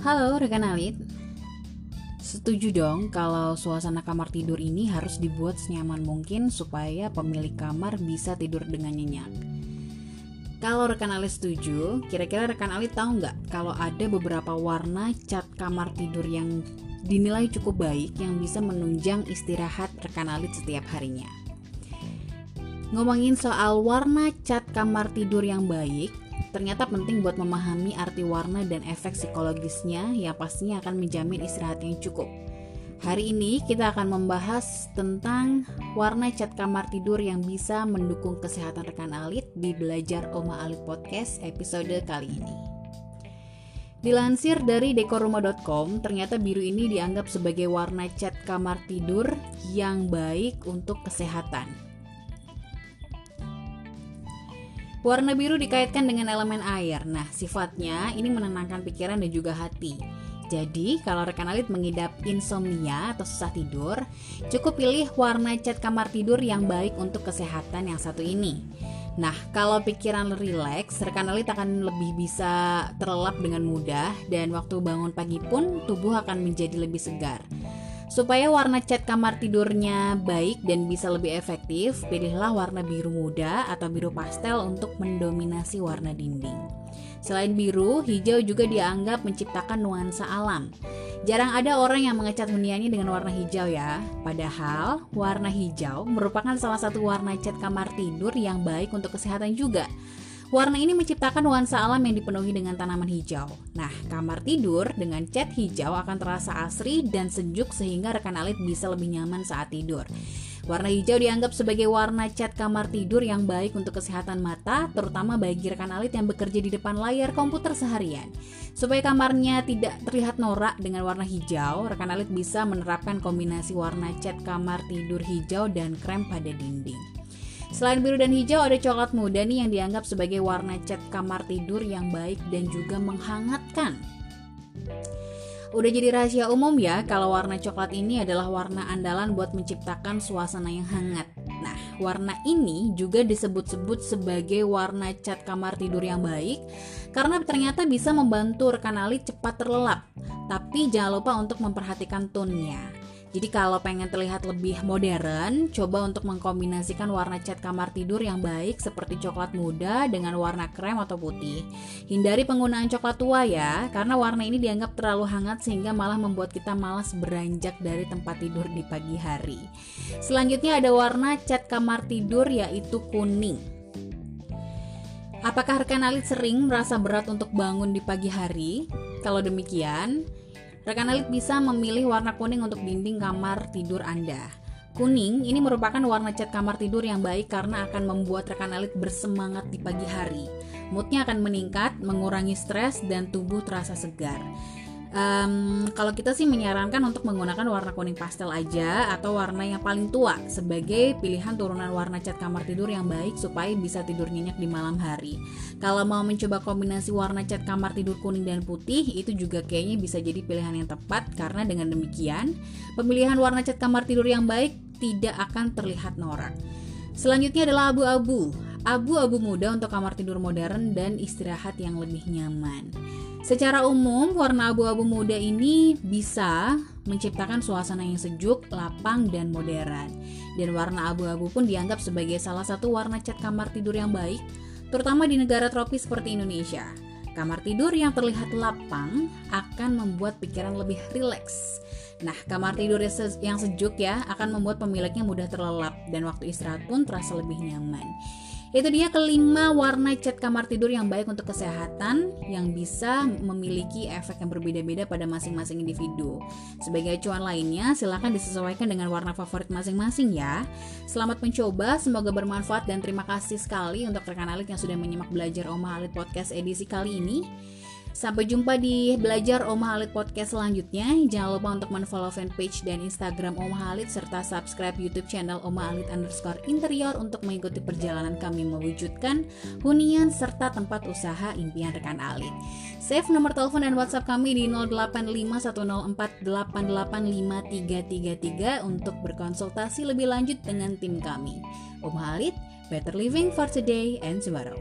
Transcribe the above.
Halo rekan Alit Setuju dong kalau suasana kamar tidur ini harus dibuat senyaman mungkin supaya pemilik kamar bisa tidur dengan nyenyak. Kalau rekan Alit setuju, kira-kira rekan Alit tahu nggak kalau ada beberapa warna cat kamar tidur yang dinilai cukup baik yang bisa menunjang istirahat rekan Alit setiap harinya. Ngomongin soal warna cat kamar tidur yang baik, ternyata penting buat memahami arti warna dan efek psikologisnya yang pastinya akan menjamin istirahat yang cukup. Hari ini kita akan membahas tentang warna cat kamar tidur yang bisa mendukung kesehatan rekan alit di Belajar Oma Alit Podcast episode kali ini. Dilansir dari dekoruma.com, ternyata biru ini dianggap sebagai warna cat kamar tidur yang baik untuk kesehatan. Warna biru dikaitkan dengan elemen air. Nah, sifatnya ini menenangkan pikiran dan juga hati. Jadi, kalau rekan alit mengidap insomnia atau susah tidur, cukup pilih warna cat kamar tidur yang baik untuk kesehatan yang satu ini. Nah, kalau pikiran rileks, rekan alit akan lebih bisa terlelap dengan mudah dan waktu bangun pagi pun tubuh akan menjadi lebih segar. Supaya warna cat kamar tidurnya baik dan bisa lebih efektif, pilihlah warna biru muda atau biru pastel untuk mendominasi warna dinding. Selain biru, hijau juga dianggap menciptakan nuansa alam. Jarang ada orang yang mengecat huniannya dengan warna hijau ya. Padahal, warna hijau merupakan salah satu warna cat kamar tidur yang baik untuk kesehatan juga. Warna ini menciptakan nuansa alam yang dipenuhi dengan tanaman hijau. Nah, kamar tidur dengan cat hijau akan terasa asri dan sejuk sehingga rekan alit bisa lebih nyaman saat tidur. Warna hijau dianggap sebagai warna cat kamar tidur yang baik untuk kesehatan mata, terutama bagi rekan alit yang bekerja di depan layar komputer seharian. Supaya kamarnya tidak terlihat norak dengan warna hijau, rekan alit bisa menerapkan kombinasi warna cat kamar tidur hijau dan krem pada dinding. Selain biru dan hijau, ada coklat muda nih yang dianggap sebagai warna cat kamar tidur yang baik dan juga menghangatkan. Udah jadi rahasia umum ya kalau warna coklat ini adalah warna andalan buat menciptakan suasana yang hangat. Nah, warna ini juga disebut-sebut sebagai warna cat kamar tidur yang baik karena ternyata bisa membantu rekan alit cepat terlelap. Tapi jangan lupa untuk memperhatikan tone-nya. Jadi kalau pengen terlihat lebih modern, coba untuk mengkombinasikan warna cat kamar tidur yang baik seperti coklat muda dengan warna krem atau putih. Hindari penggunaan coklat tua ya, karena warna ini dianggap terlalu hangat sehingga malah membuat kita malas beranjak dari tempat tidur di pagi hari. Selanjutnya ada warna cat kamar tidur yaitu kuning. Apakah rekan alit sering merasa berat untuk bangun di pagi hari? Kalau demikian, Rekan alit bisa memilih warna kuning untuk dinding kamar tidur Anda. Kuning ini merupakan warna cat kamar tidur yang baik karena akan membuat rekan alit bersemangat di pagi hari. Moodnya akan meningkat, mengurangi stres, dan tubuh terasa segar. Um, kalau kita sih menyarankan untuk menggunakan warna kuning pastel aja atau warna yang paling tua sebagai pilihan turunan warna cat kamar tidur yang baik supaya bisa tidur nyenyak di malam hari. Kalau mau mencoba kombinasi warna cat kamar tidur kuning dan putih itu juga kayaknya bisa jadi pilihan yang tepat karena dengan demikian pemilihan warna cat kamar tidur yang baik tidak akan terlihat norak. Selanjutnya adalah abu-abu. Abu-abu muda untuk kamar tidur modern dan istirahat yang lebih nyaman. Secara umum, warna abu-abu muda ini bisa menciptakan suasana yang sejuk, lapang, dan modern. Dan warna abu-abu pun dianggap sebagai salah satu warna cat kamar tidur yang baik, terutama di negara tropis seperti Indonesia. Kamar tidur yang terlihat lapang akan membuat pikiran lebih rileks. Nah, kamar tidur yang sejuk ya akan membuat pemiliknya mudah terlelap dan waktu istirahat pun terasa lebih nyaman. Itu dia kelima warna cat kamar tidur yang baik untuk kesehatan yang bisa memiliki efek yang berbeda-beda pada masing-masing individu. Sebagai acuan lainnya, silahkan disesuaikan dengan warna favorit masing-masing ya. Selamat mencoba, semoga bermanfaat dan terima kasih sekali untuk rekan Alik yang sudah menyimak belajar Oma Alit Podcast edisi kali ini. Sampai jumpa di Belajar Oma Halit Podcast selanjutnya. Jangan lupa untuk menfollow fanpage dan Instagram Oma Halit serta subscribe YouTube channel Oma Halit underscore interior untuk mengikuti perjalanan kami mewujudkan hunian serta tempat usaha impian rekan Alit. Save nomor telepon dan WhatsApp kami di 085104885333 untuk berkonsultasi lebih lanjut dengan tim kami. Oma Halit, better living for today and tomorrow.